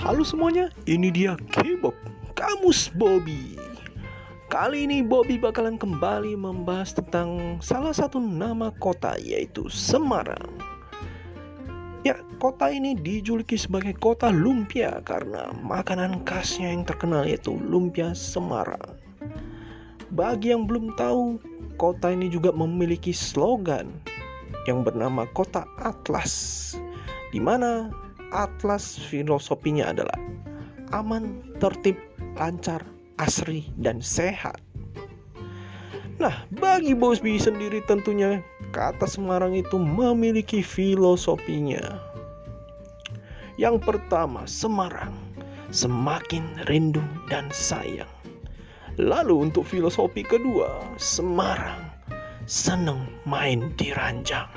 Halo semuanya, ini dia K-pop Kamus Bobby. Kali ini Bobby bakalan kembali membahas tentang salah satu nama kota yaitu Semarang. Ya, kota ini dijuluki sebagai kota lumpia karena makanan khasnya yang terkenal yaitu lumpia Semarang. Bagi yang belum tahu, kota ini juga memiliki slogan yang bernama Kota Atlas, di mana Atlas filosofinya adalah aman, tertib, lancar, asri, dan sehat. Nah, bagi Bosby sendiri tentunya kata Semarang itu memiliki filosofinya. Yang pertama, Semarang semakin rindu dan sayang. Lalu untuk filosofi kedua, Semarang seneng main di ranjang.